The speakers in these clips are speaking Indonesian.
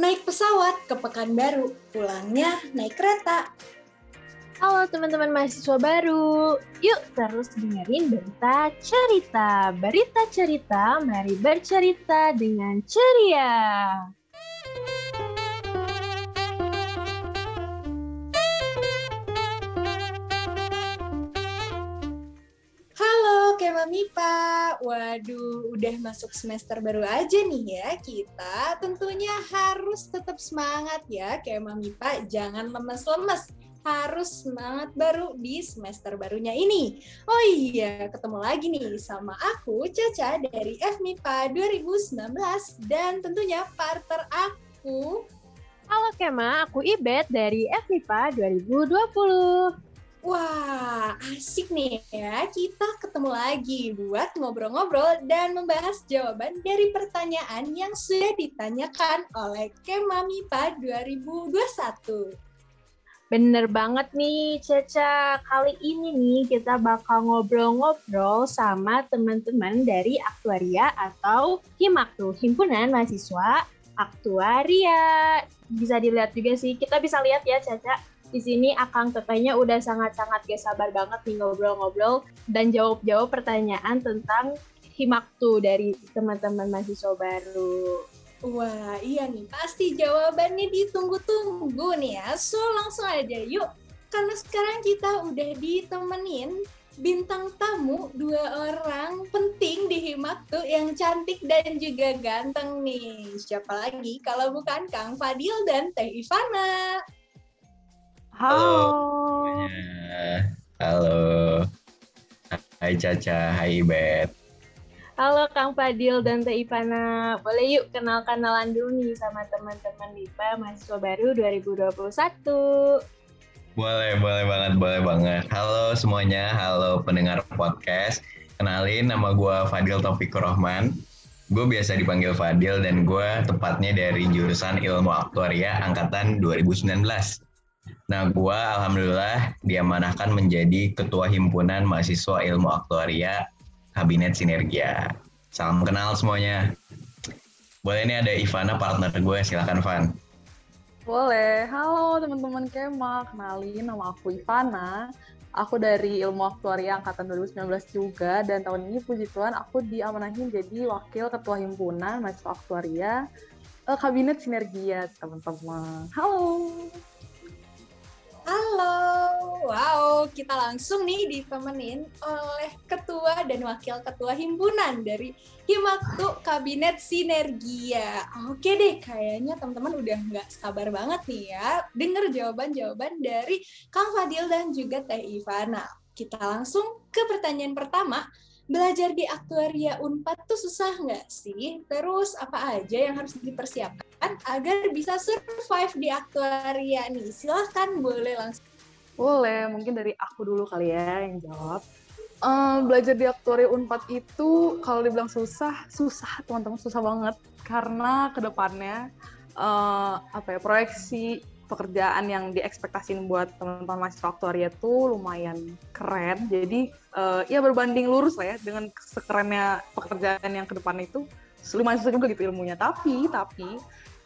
naik pesawat ke Pekanbaru, pulangnya naik kereta. Halo teman-teman mahasiswa baru, yuk terus dengerin berita cerita. Berita cerita, mari bercerita dengan ceria. Kema Mipa, waduh udah masuk semester baru aja nih ya kita. Tentunya harus tetap semangat ya. Kema Mipa, jangan lemes-lemes. Harus semangat baru di semester barunya ini. Oh iya, ketemu lagi nih sama aku Caca dari FMIPA 2019 dan tentunya partner aku. Halo Kema, aku Ibet dari FMIPA 2020. Wah, asik nih ya. Kita ketemu lagi buat ngobrol-ngobrol dan membahas jawaban dari pertanyaan yang sudah ditanyakan oleh Kema MIPA 2021. Bener banget nih, Caca. Kali ini nih kita bakal ngobrol-ngobrol sama teman-teman dari Aktuaria atau HIMAKTU, Himpunan Mahasiswa Aktuaria. Bisa dilihat juga sih, kita bisa lihat ya, Caca di sini Akang Tetenya udah sangat-sangat gak sabar banget nih ngobrol-ngobrol dan jawab-jawab pertanyaan tentang Himaktu dari teman-teman mahasiswa baru. Wah, iya nih. Pasti jawabannya ditunggu-tunggu nih ya. So, langsung aja yuk. Karena sekarang kita udah ditemenin bintang tamu dua orang penting di Himaktu yang cantik dan juga ganteng nih. Siapa lagi kalau bukan Kang Fadil dan Teh Ivana. Halo. Halo. Hai Caca, hai Bet. Halo Kang Fadil dan Teh Ivana. Boleh yuk kenal-kenalan dulu nih sama teman-teman MIPA mahasiswa baru 2021. Boleh, boleh banget, boleh banget. Halo semuanya, halo pendengar podcast. Kenalin nama gue Fadil Taufik Rohman. Gue biasa dipanggil Fadil dan gue tepatnya dari jurusan Ilmu Aktuaria angkatan 2019. Nah, gue alhamdulillah diamanahkan menjadi ketua himpunan mahasiswa ilmu aktuaria Kabinet Sinergia. Salam kenal semuanya. Boleh nih ada Ivana partner gue, silakan Van. Boleh. Halo teman-teman Kema, kenalin nama aku Ivana. Aku dari Ilmu Aktuaria angkatan 2019 juga dan tahun ini puji Tuhan aku diamanahin jadi wakil ketua himpunan mahasiswa aktuaria eh, Kabinet Sinergia, teman-teman. Halo. Halo, wow, kita langsung nih ditemenin oleh ketua dan wakil ketua himpunan dari Himaktu Kabinet Sinergia. Oke deh, kayaknya teman-teman udah nggak sabar banget nih ya denger jawaban-jawaban dari Kang Fadil dan juga Teh Ivana. Kita langsung ke pertanyaan pertama. Belajar di aktuaria UNPAD tuh susah nggak sih? Terus apa aja yang harus dipersiapkan agar bisa survive di aktuaria nih? Silahkan boleh langsung. Boleh, mungkin dari aku dulu kali ya yang jawab. Um, belajar di aktuaria UNPAD itu kalau dibilang susah, susah teman-teman, susah banget. Karena ke depannya uh, apa ya proyeksi pekerjaan yang diekspektasin buat teman-teman mahasiswa aktuaria tuh lumayan keren. Jadi uh, ya berbanding lurus lah ya dengan sekerennya pekerjaan yang ke depan itu lumayan susah juga gitu ilmunya. Tapi tapi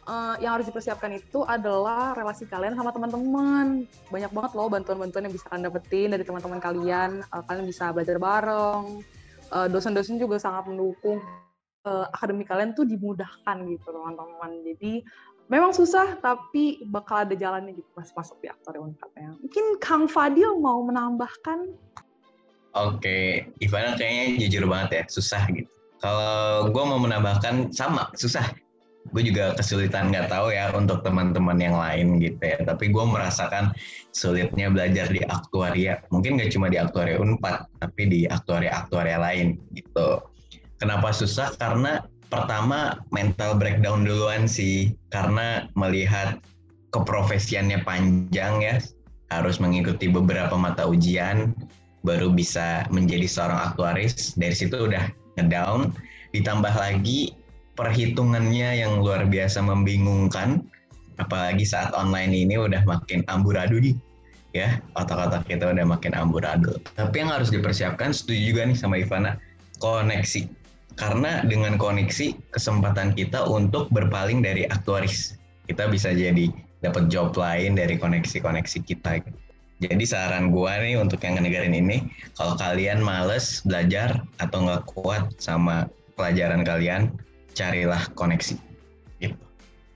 uh, yang harus dipersiapkan itu adalah relasi kalian sama teman-teman. Banyak banget loh bantuan-bantuan yang bisa kalian dapetin dari teman-teman kalian. Uh, kalian bisa belajar bareng. Uh, dosen-dosen juga sangat mendukung uh, akademik kalian tuh dimudahkan gitu teman-teman. Jadi memang susah tapi bakal ada jalannya gitu pas masuk di aktor unpad Mungkin Kang Fadil mau menambahkan? Oke, Ivana kayaknya jujur banget ya, susah gitu. Kalau gue mau menambahkan sama, susah. Gue juga kesulitan nggak tahu ya untuk teman-teman yang lain gitu ya. Tapi gue merasakan sulitnya belajar di aktuaria. Mungkin nggak cuma di aktuaria Unpad, tapi di aktuaria-aktuaria lain gitu. Kenapa susah? Karena pertama mental breakdown duluan sih karena melihat keprofesiannya panjang ya harus mengikuti beberapa mata ujian baru bisa menjadi seorang aktuaris. Dari situ udah ngedown. Ditambah lagi perhitungannya yang luar biasa membingungkan apalagi saat online ini udah makin amburadul nih ya. Otak-otak kita udah makin amburadul. Tapi yang harus dipersiapkan setuju juga nih sama Ivana koneksi karena dengan koneksi kesempatan kita untuk berpaling dari aktuaris kita bisa jadi dapat job lain dari koneksi-koneksi kita. Jadi saran gua nih untuk yang ngedengerin ini, kalau kalian males belajar atau nggak kuat sama pelajaran kalian, carilah koneksi. Gitu.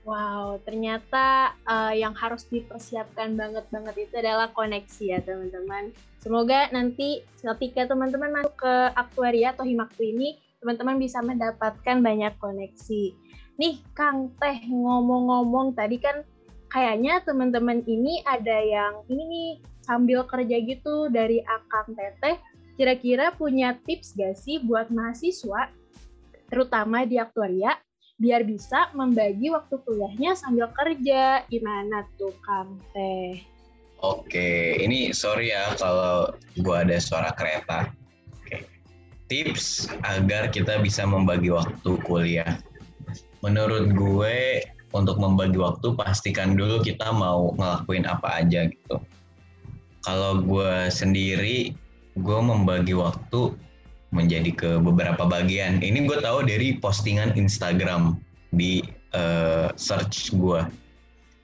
Wow, ternyata uh, yang harus dipersiapkan banget-banget itu adalah koneksi ya teman-teman. Semoga nanti ketika teman-teman masuk ke aktuaria atau himaktu ini, teman-teman bisa mendapatkan banyak koneksi. Nih Kang Teh ngomong-ngomong tadi kan kayaknya teman-teman ini ada yang ini nih sambil kerja gitu dari Akang Teteh, kira-kira punya tips gak sih buat mahasiswa, terutama di aktuaria, biar bisa membagi waktu kuliahnya sambil kerja? Gimana tuh Kang Teh? Oke, ini sorry ya kalau gua ada suara kereta. Tips agar kita bisa membagi waktu kuliah. Menurut gue, untuk membagi waktu pastikan dulu kita mau ngelakuin apa aja gitu. Kalau gue sendiri gue membagi waktu menjadi ke beberapa bagian. Ini gue tahu dari postingan Instagram di uh, search gue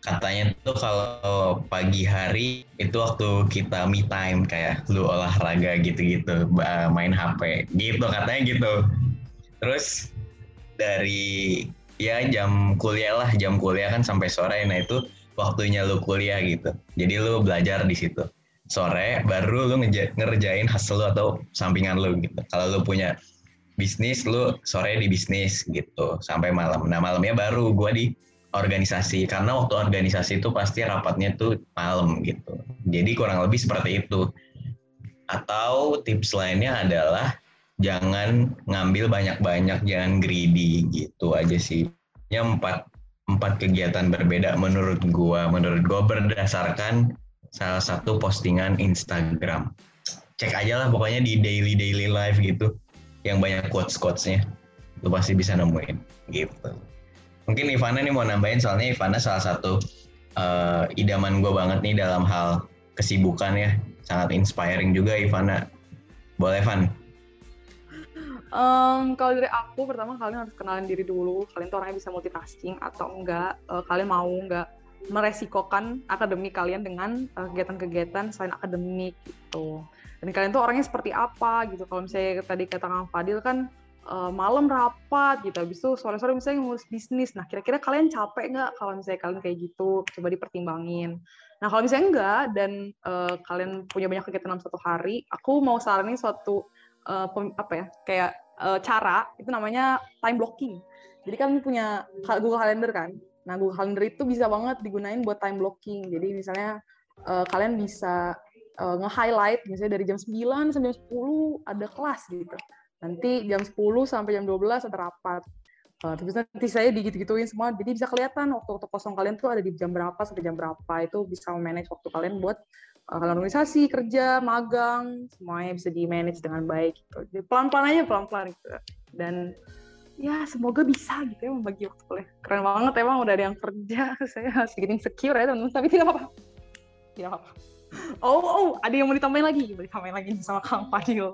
katanya tuh kalau pagi hari itu waktu kita me time kayak lu olahraga gitu-gitu main HP gitu katanya gitu. Terus dari ya jam kuliah lah jam kuliah kan sampai sore. Nah itu waktunya lu kuliah gitu. Jadi lu belajar di situ. Sore baru lu ngerjain hasil lu atau sampingan lu gitu. Kalau lu punya bisnis, lu sore di bisnis gitu sampai malam. Nah malamnya baru gua di organisasi karena waktu organisasi itu pasti rapatnya tuh malam gitu. Jadi kurang lebih seperti itu. Atau tips lainnya adalah jangan ngambil banyak-banyak, jangan greedy gitu aja sih. Ya empat empat kegiatan berbeda menurut gua, menurut gua berdasarkan salah satu postingan Instagram. Cek aja lah pokoknya di daily daily life gitu yang banyak quotes quotesnya lu pasti bisa nemuin gitu. Mungkin Ivana nih mau nambahin soalnya Ivana salah satu uh, idaman gue banget nih dalam hal kesibukan ya sangat inspiring juga Ivana. Boleh Van? Um, kalau dari aku pertama kalian harus kenalin diri dulu. Kalian tuh orangnya bisa multitasking atau enggak? Uh, kalian mau enggak meresikokan akademik kalian dengan eh, kegiatan-kegiatan selain akademik gitu. Dan kalian tuh orangnya seperti apa gitu. Kalau misalnya tadi kata Kang Fadil kan uh, malam rapat gitu, habis itu sore-sore misalnya ngurus bisnis. Nah, kira-kira kalian capek nggak kalau misalnya kalian kayak gitu? Coba dipertimbangin. Nah, kalau misalnya enggak dan uh, kalian punya banyak kegiatan dalam satu hari, aku mau saranin suatu uh, apa ya, kayak uh, cara itu namanya time blocking. Jadi kan punya Google Calendar kan. Nah, Google Calendar itu bisa banget digunain buat time blocking. Jadi misalnya uh, kalian bisa uh, nge-highlight misalnya dari jam 9 sampai jam 10 ada kelas gitu. Nanti jam 10 sampai jam 12 ada rapat. Uh, terus nanti saya digitu-gituin semua, jadi bisa kelihatan waktu-waktu kosong kalian tuh ada di jam berapa sampai jam berapa. Itu bisa manage waktu kalian buat uh, kalian organisasi, kerja, magang, semuanya bisa di-manage dengan baik. Gitu. Jadi pelan-pelan aja, pelan-pelan gitu. Dan ya semoga bisa gitu ya membagi waktu kuliah. Keren banget emang udah ada yang kerja. Saya sedikit insecure ya teman-teman, tapi tidak apa-apa. Tidak apa-apa. Oh, oh, ada yang mau ditambahin lagi? Mau ditambahin lagi sama Kang Fadil.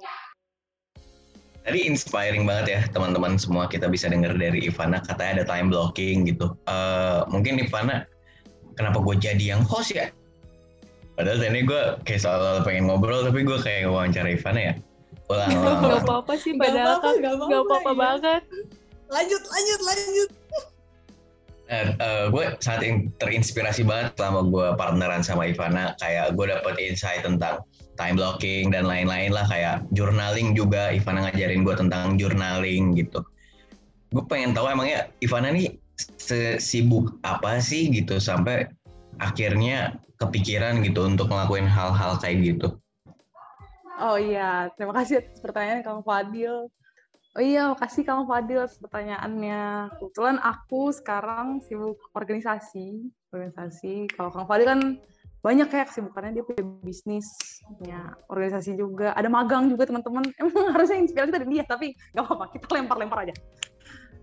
Tadi inspiring banget ya teman-teman semua kita bisa dengar dari Ivana katanya ada time blocking gitu. Uh, mungkin Ivana kenapa gue jadi yang host ya? Padahal tadi gue kayak soal pengen ngobrol tapi gue kayak wawancara Ivana ya ulang, ulang, ulang. Gak apa-apa sih, padahal kan gak apa-apa banget. Lanjut, lanjut, lanjut. Uh, eh, uh, eh, gue sangat terinspirasi banget selama gue partneran sama Ivana. Kayak gue dapet insight tentang time blocking dan lain-lain lah. Kayak journaling juga. Ivana ngajarin gue tentang journaling gitu. Gue pengen tahu emangnya Ivana nih sibuk apa sih gitu sampai akhirnya kepikiran gitu untuk ngelakuin hal-hal kayak gitu. Oh iya, terima kasih atas pertanyaan Kang Fadil. Oh iya, makasih Kang Fadil pertanyaannya. Kebetulan aku sekarang sibuk organisasi. Organisasi. Kalau Kang Fadil kan banyak ya kesibukannya dia punya bisnis, punya organisasi juga. Ada magang juga teman-teman. Emang harusnya inspirasi dari dia, tapi nggak apa-apa. Kita lempar-lempar aja.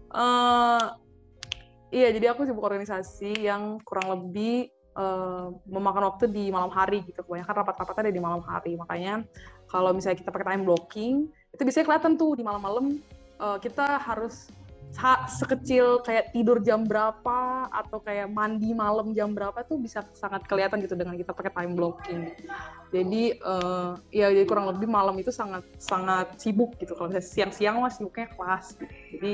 Uh, iya, jadi aku sibuk organisasi yang kurang lebih uh, memakan waktu di malam hari gitu. Kebanyakan rapat-rapatnya ada di malam hari. Makanya kalau misalnya kita pakai time blocking itu biasanya kelihatan tuh di malam-malam uh, kita harus sekecil kayak tidur jam berapa atau kayak mandi malam jam berapa tuh bisa sangat kelihatan gitu dengan kita pakai time blocking. Jadi uh, ya jadi kurang lebih malam itu sangat sangat sibuk gitu. Kalau misalnya siang-siang mah sibuknya kelas. Jadi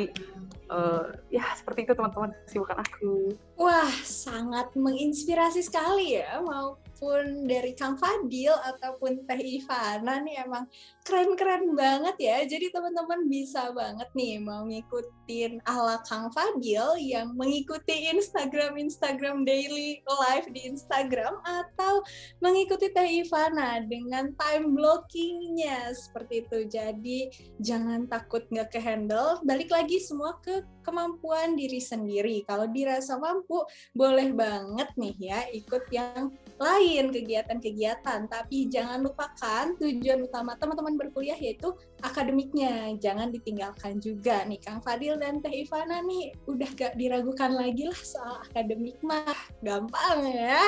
uh, ya seperti itu teman-teman sibukan aku. Wah sangat menginspirasi sekali ya mau maupun dari Kang Fadil ataupun Teh Ivana nih emang keren-keren banget ya. Jadi teman-teman bisa banget nih mau ngikutin ala Kang Fadil yang mengikuti Instagram Instagram daily live di Instagram atau mengikuti Teh Ivana dengan time blockingnya seperti itu. Jadi jangan takut nggak ke handle. Balik lagi semua ke kemampuan diri sendiri. Kalau dirasa mampu, boleh banget nih ya ikut yang lain kegiatan-kegiatan, tapi jangan lupakan tujuan utama teman-teman berkuliah yaitu akademiknya. Jangan ditinggalkan juga nih Kang Fadil dan Teh Ivana nih udah gak diragukan lagi lah soal akademik mah. Gampang ya.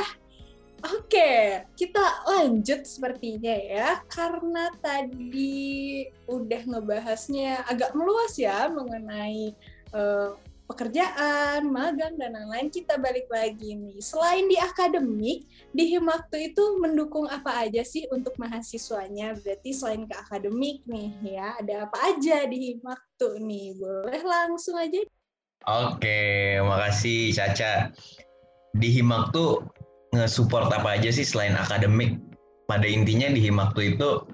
Oke, kita lanjut sepertinya ya, karena tadi udah ngebahasnya agak meluas ya mengenai uh, pekerjaan, magang, dan lain-lain, kita balik lagi nih. Selain di akademik, di Himaktu itu mendukung apa aja sih untuk mahasiswanya? Berarti selain ke akademik nih ya, ada apa aja di Himaktu nih? Boleh langsung aja. Oke, makasih Caca. Di Himaktu nge-support apa aja sih selain akademik? Pada intinya di Himaktu itu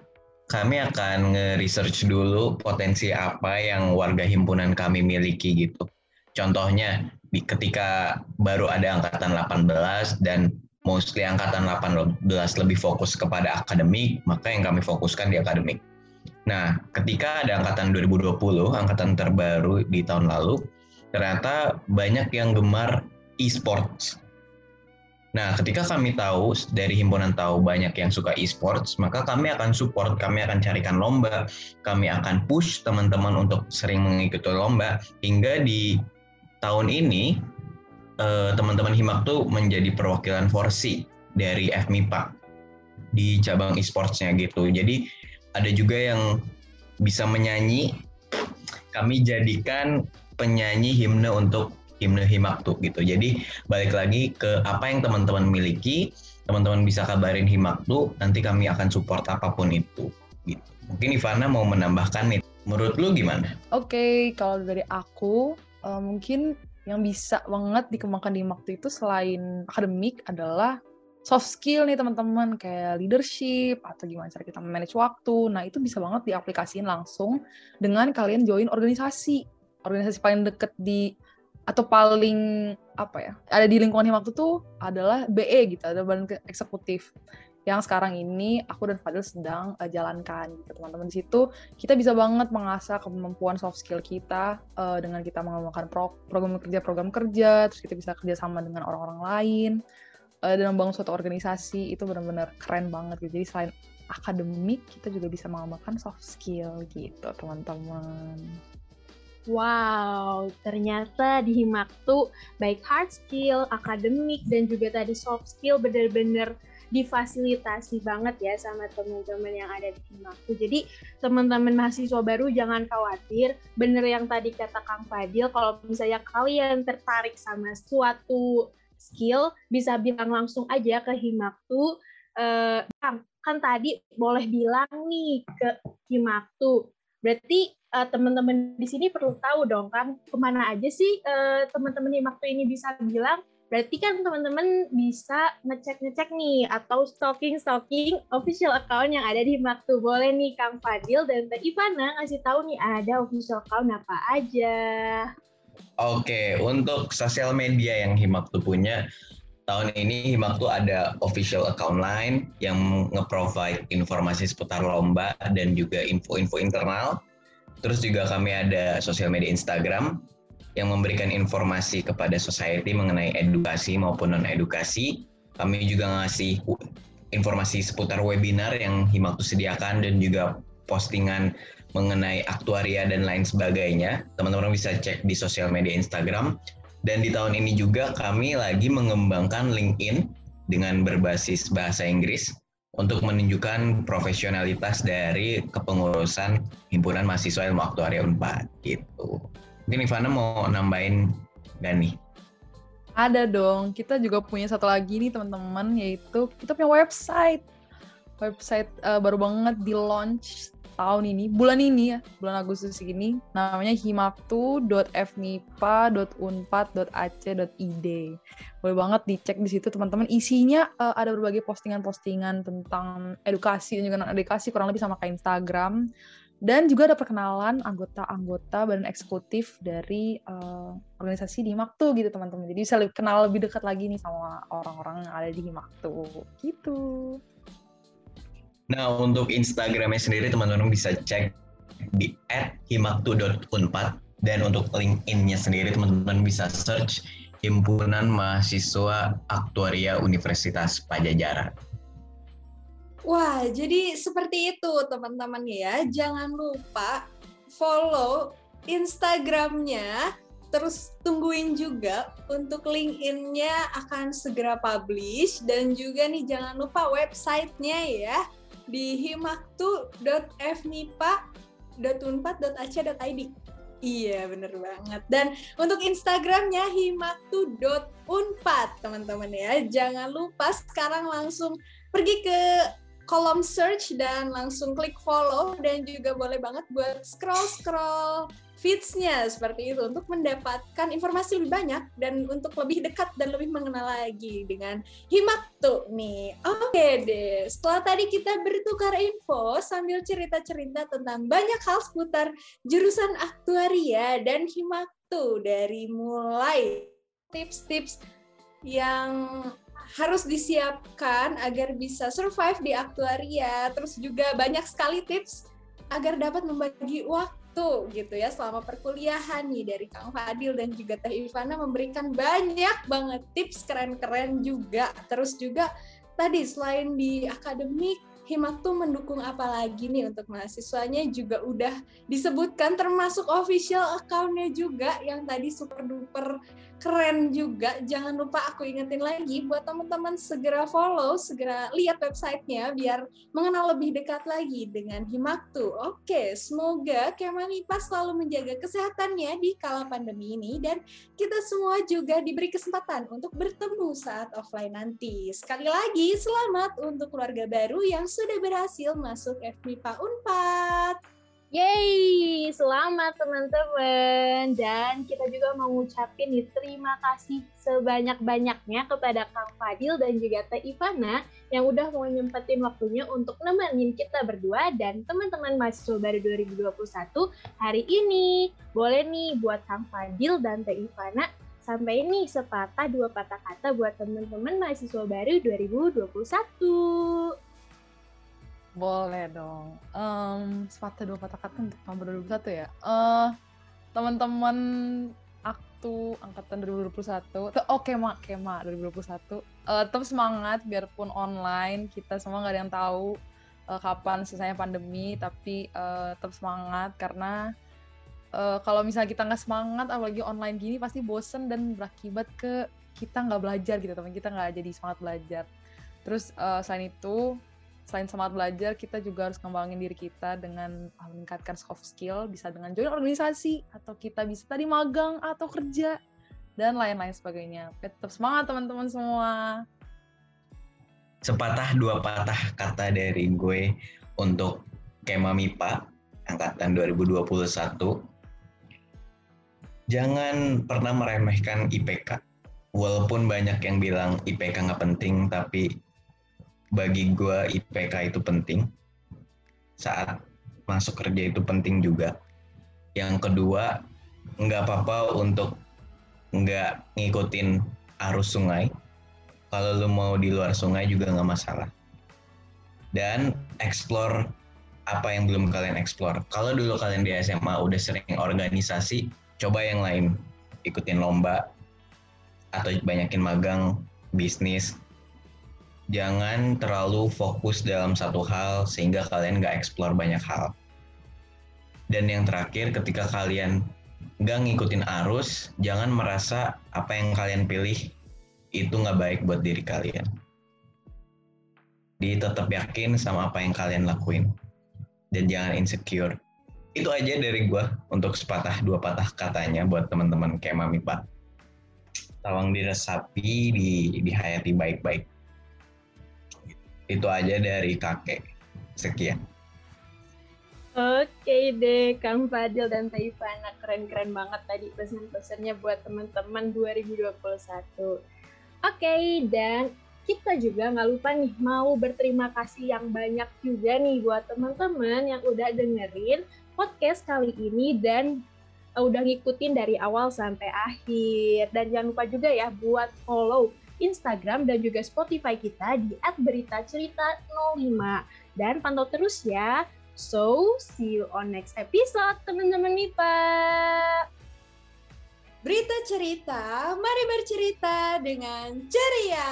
kami akan nge-research dulu potensi apa yang warga himpunan kami miliki gitu Contohnya ketika baru ada angkatan 18 dan mostly angkatan 18 lebih fokus kepada akademik, maka yang kami fokuskan di akademik. Nah, ketika ada angkatan 2020, angkatan terbaru di tahun lalu, ternyata banyak yang gemar e-sports. Nah, ketika kami tahu dari himpunan tahu banyak yang suka e-sports, maka kami akan support, kami akan carikan lomba, kami akan push teman-teman untuk sering mengikuti lomba hingga di tahun ini uh, teman-teman Himak tuh menjadi perwakilan Forsi dari FMIPA di cabang e-sportsnya gitu. Jadi ada juga yang bisa menyanyi. Kami jadikan penyanyi himne untuk himne Himaktu gitu. Jadi balik lagi ke apa yang teman-teman miliki, teman-teman bisa kabarin Himaktu, nanti kami akan support apa pun itu. Gitu. Mungkin Ivana mau menambahkan nih. Menurut lu gimana? Oke, okay, kalau dari aku, uh, mungkin yang bisa banget dikembangkan di waktu itu selain akademik adalah soft skill nih teman-teman kayak leadership atau gimana cara kita manage waktu. Nah, itu bisa banget diaplikasiin langsung dengan kalian join organisasi. Organisasi paling deket di atau paling apa ya? Ada di lingkungan waktu tuh adalah BE gitu, ada badan eksekutif yang sekarang ini aku dan Fadil sedang uh, jalankan gitu teman-teman. Di situ kita bisa banget mengasah kemampuan soft skill kita uh, dengan kita mengembangkan pro program kerja program kerja terus kita bisa kerjasama dengan orang-orang lain uh, dan membangun suatu organisasi. Itu benar-benar keren banget gitu. Jadi selain akademik kita juga bisa mengembangkan soft skill gitu teman-teman. Wow, ternyata di Himaktu baik hard skill, akademik, dan juga tadi soft skill benar-benar difasilitasi banget ya sama teman-teman yang ada di Himaktu. Jadi teman-teman mahasiswa baru jangan khawatir, bener yang tadi kata Kang Fadil, kalau misalnya kalian tertarik sama suatu skill, bisa bilang langsung aja ke Himaktu, eh, Kang, kan tadi boleh bilang nih ke Himaktu. Berarti uh, teman-teman di sini perlu tahu dong kan ke mana aja sih uh, teman-teman Himaktu ini bisa bilang Berarti kan teman-teman bisa ngecek-ngecek nih atau stalking-stalking official account yang ada di Maktu. Boleh nih Kang Fadil dan Teh Ivana ngasih tahu nih ada official account apa aja. Oke, untuk sosial media yang Himaktu punya, tahun ini Himaktu ada official account lain yang nge-provide informasi seputar lomba dan juga info-info internal. Terus juga kami ada sosial media Instagram yang memberikan informasi kepada society mengenai edukasi maupun non edukasi. Kami juga ngasih informasi seputar webinar yang Himaktu sediakan dan juga postingan mengenai aktuaria dan lain sebagainya. Teman-teman bisa cek di sosial media Instagram. Dan di tahun ini juga kami lagi mengembangkan LinkedIn dengan berbasis bahasa Inggris untuk menunjukkan profesionalitas dari kepengurusan Himpunan Mahasiswa Ilmu Aktuaria Unpad gitu. Mungkin Ivana mau nambahin gak nih? Ada dong. Kita juga punya satu lagi nih teman-teman, yaitu kita punya website. Website uh, baru banget di launch tahun ini, bulan ini ya, bulan Agustus ini. Namanya himaptu.fmipa.unpad.ac.id. Boleh banget dicek di situ teman-teman. Isinya uh, ada berbagai postingan-postingan tentang edukasi dan juga non edukasi kurang lebih sama kayak Instagram dan juga ada perkenalan anggota-anggota badan eksekutif dari uh, organisasi di Himaktu gitu teman-teman. Jadi bisa lebih, kenal lebih dekat lagi nih sama orang-orang yang ada di Himaktu gitu. Nah untuk Instagramnya sendiri teman-teman bisa cek di @himaktu.unpad dan untuk LinkedIn-nya sendiri teman-teman bisa search Himpunan Mahasiswa Aktuaria Universitas Pajajaran. Wah, jadi seperti itu teman-teman ya. Jangan lupa follow Instagramnya, terus tungguin juga untuk LinkedIn-nya akan segera publish dan juga nih jangan lupa websitenya ya di himaktu.fmipa.unpad.ac.id. Iya, bener banget. Dan untuk Instagramnya himaktu.unpad, teman-teman ya. Jangan lupa sekarang langsung pergi ke kolom search dan langsung klik follow dan juga boleh banget buat scroll-scroll feeds-nya seperti itu untuk mendapatkan informasi lebih banyak dan untuk lebih dekat dan lebih mengenal lagi dengan Himaktu nih. Oke okay deh, setelah tadi kita bertukar info sambil cerita-cerita tentang banyak hal seputar jurusan aktuaria dan Himaktu dari mulai tips-tips yang harus disiapkan agar bisa survive di aktuaria. Terus juga banyak sekali tips agar dapat membagi waktu gitu ya selama perkuliahan nih dari Kang Fadil dan juga Teh Ivana memberikan banyak banget tips keren-keren juga. Terus juga tadi selain di akademik Himak tuh mendukung apa lagi nih untuk mahasiswanya juga udah disebutkan termasuk official accountnya juga yang tadi super duper keren juga. Jangan lupa aku ingetin lagi buat teman-teman segera follow, segera lihat websitenya biar mengenal lebih dekat lagi dengan Himaktu. Oke, semoga Kemanipa selalu menjaga kesehatannya di kala pandemi ini dan kita semua juga diberi kesempatan untuk bertemu saat offline nanti. Sekali lagi, selamat untuk keluarga baru yang sudah berhasil masuk FMIPA Unpad. Yeay, selamat teman-teman. Dan kita juga mau ngucapin nih terima kasih sebanyak-banyaknya kepada Kang Fadil dan juga Teh Ivana yang udah mau nyempetin waktunya untuk nemenin kita berdua dan teman-teman mahasiswa baru 2021 hari ini. Boleh nih buat Kang Fadil dan Teh Ivana sampai ini sepatah dua patah kata buat teman-teman mahasiswa baru 2021. Boleh dong. Um, sepatah dua patah kata untuk tahun 2021 ya. Uh, teman-teman aktu angkatan 2021 tuh oke mak kema 2021 uh, tetap semangat biarpun online kita semua nggak ada yang tahu uh, kapan selesainya pandemi tapi uh, tetap semangat karena uh, kalau misalnya kita nggak semangat apalagi online gini pasti bosen dan berakibat ke kita nggak belajar gitu teman kita nggak jadi semangat belajar terus uh, selain itu selain semangat belajar, kita juga harus ngembangin diri kita dengan ah, meningkatkan soft skill, bisa dengan join organisasi, atau kita bisa tadi magang atau kerja, dan lain-lain sebagainya. Tetap semangat teman-teman semua. Sepatah dua patah kata dari gue untuk Kema MIPA angkatan 2021. Jangan pernah meremehkan IPK. Walaupun banyak yang bilang IPK nggak penting, tapi bagi gue IPK itu penting. Saat masuk kerja itu penting juga. Yang kedua nggak apa-apa untuk nggak ngikutin arus sungai. Kalau lu mau di luar sungai juga nggak masalah. Dan explore apa yang belum kalian explore. Kalau dulu kalian di SMA udah sering organisasi coba yang lain. Ikutin lomba atau banyakin magang bisnis jangan terlalu fokus dalam satu hal sehingga kalian nggak explore banyak hal. Dan yang terakhir, ketika kalian nggak ngikutin arus, jangan merasa apa yang kalian pilih itu nggak baik buat diri kalian. Jadi tetap yakin sama apa yang kalian lakuin. Dan jangan insecure. itu aja dari gue untuk sepatah dua patah katanya buat teman-teman kayak Mami Pak. Tolong diresapi, di, dihayati baik-baik. Itu aja dari kakek. Sekian. Oke deh, Kang Fadil dan Teh Ivana. Keren-keren banget tadi pesan-pesannya buat teman-teman 2021. Oke, dan kita juga nggak lupa nih mau berterima kasih yang banyak juga nih buat teman-teman yang udah dengerin podcast kali ini dan udah ngikutin dari awal sampai akhir. Dan jangan lupa juga ya buat follow Instagram dan juga Spotify kita di @beritacerita05 dan pantau terus ya So, see you on next episode, teman-teman MIPA. Berita cerita, mari bercerita dengan ceria.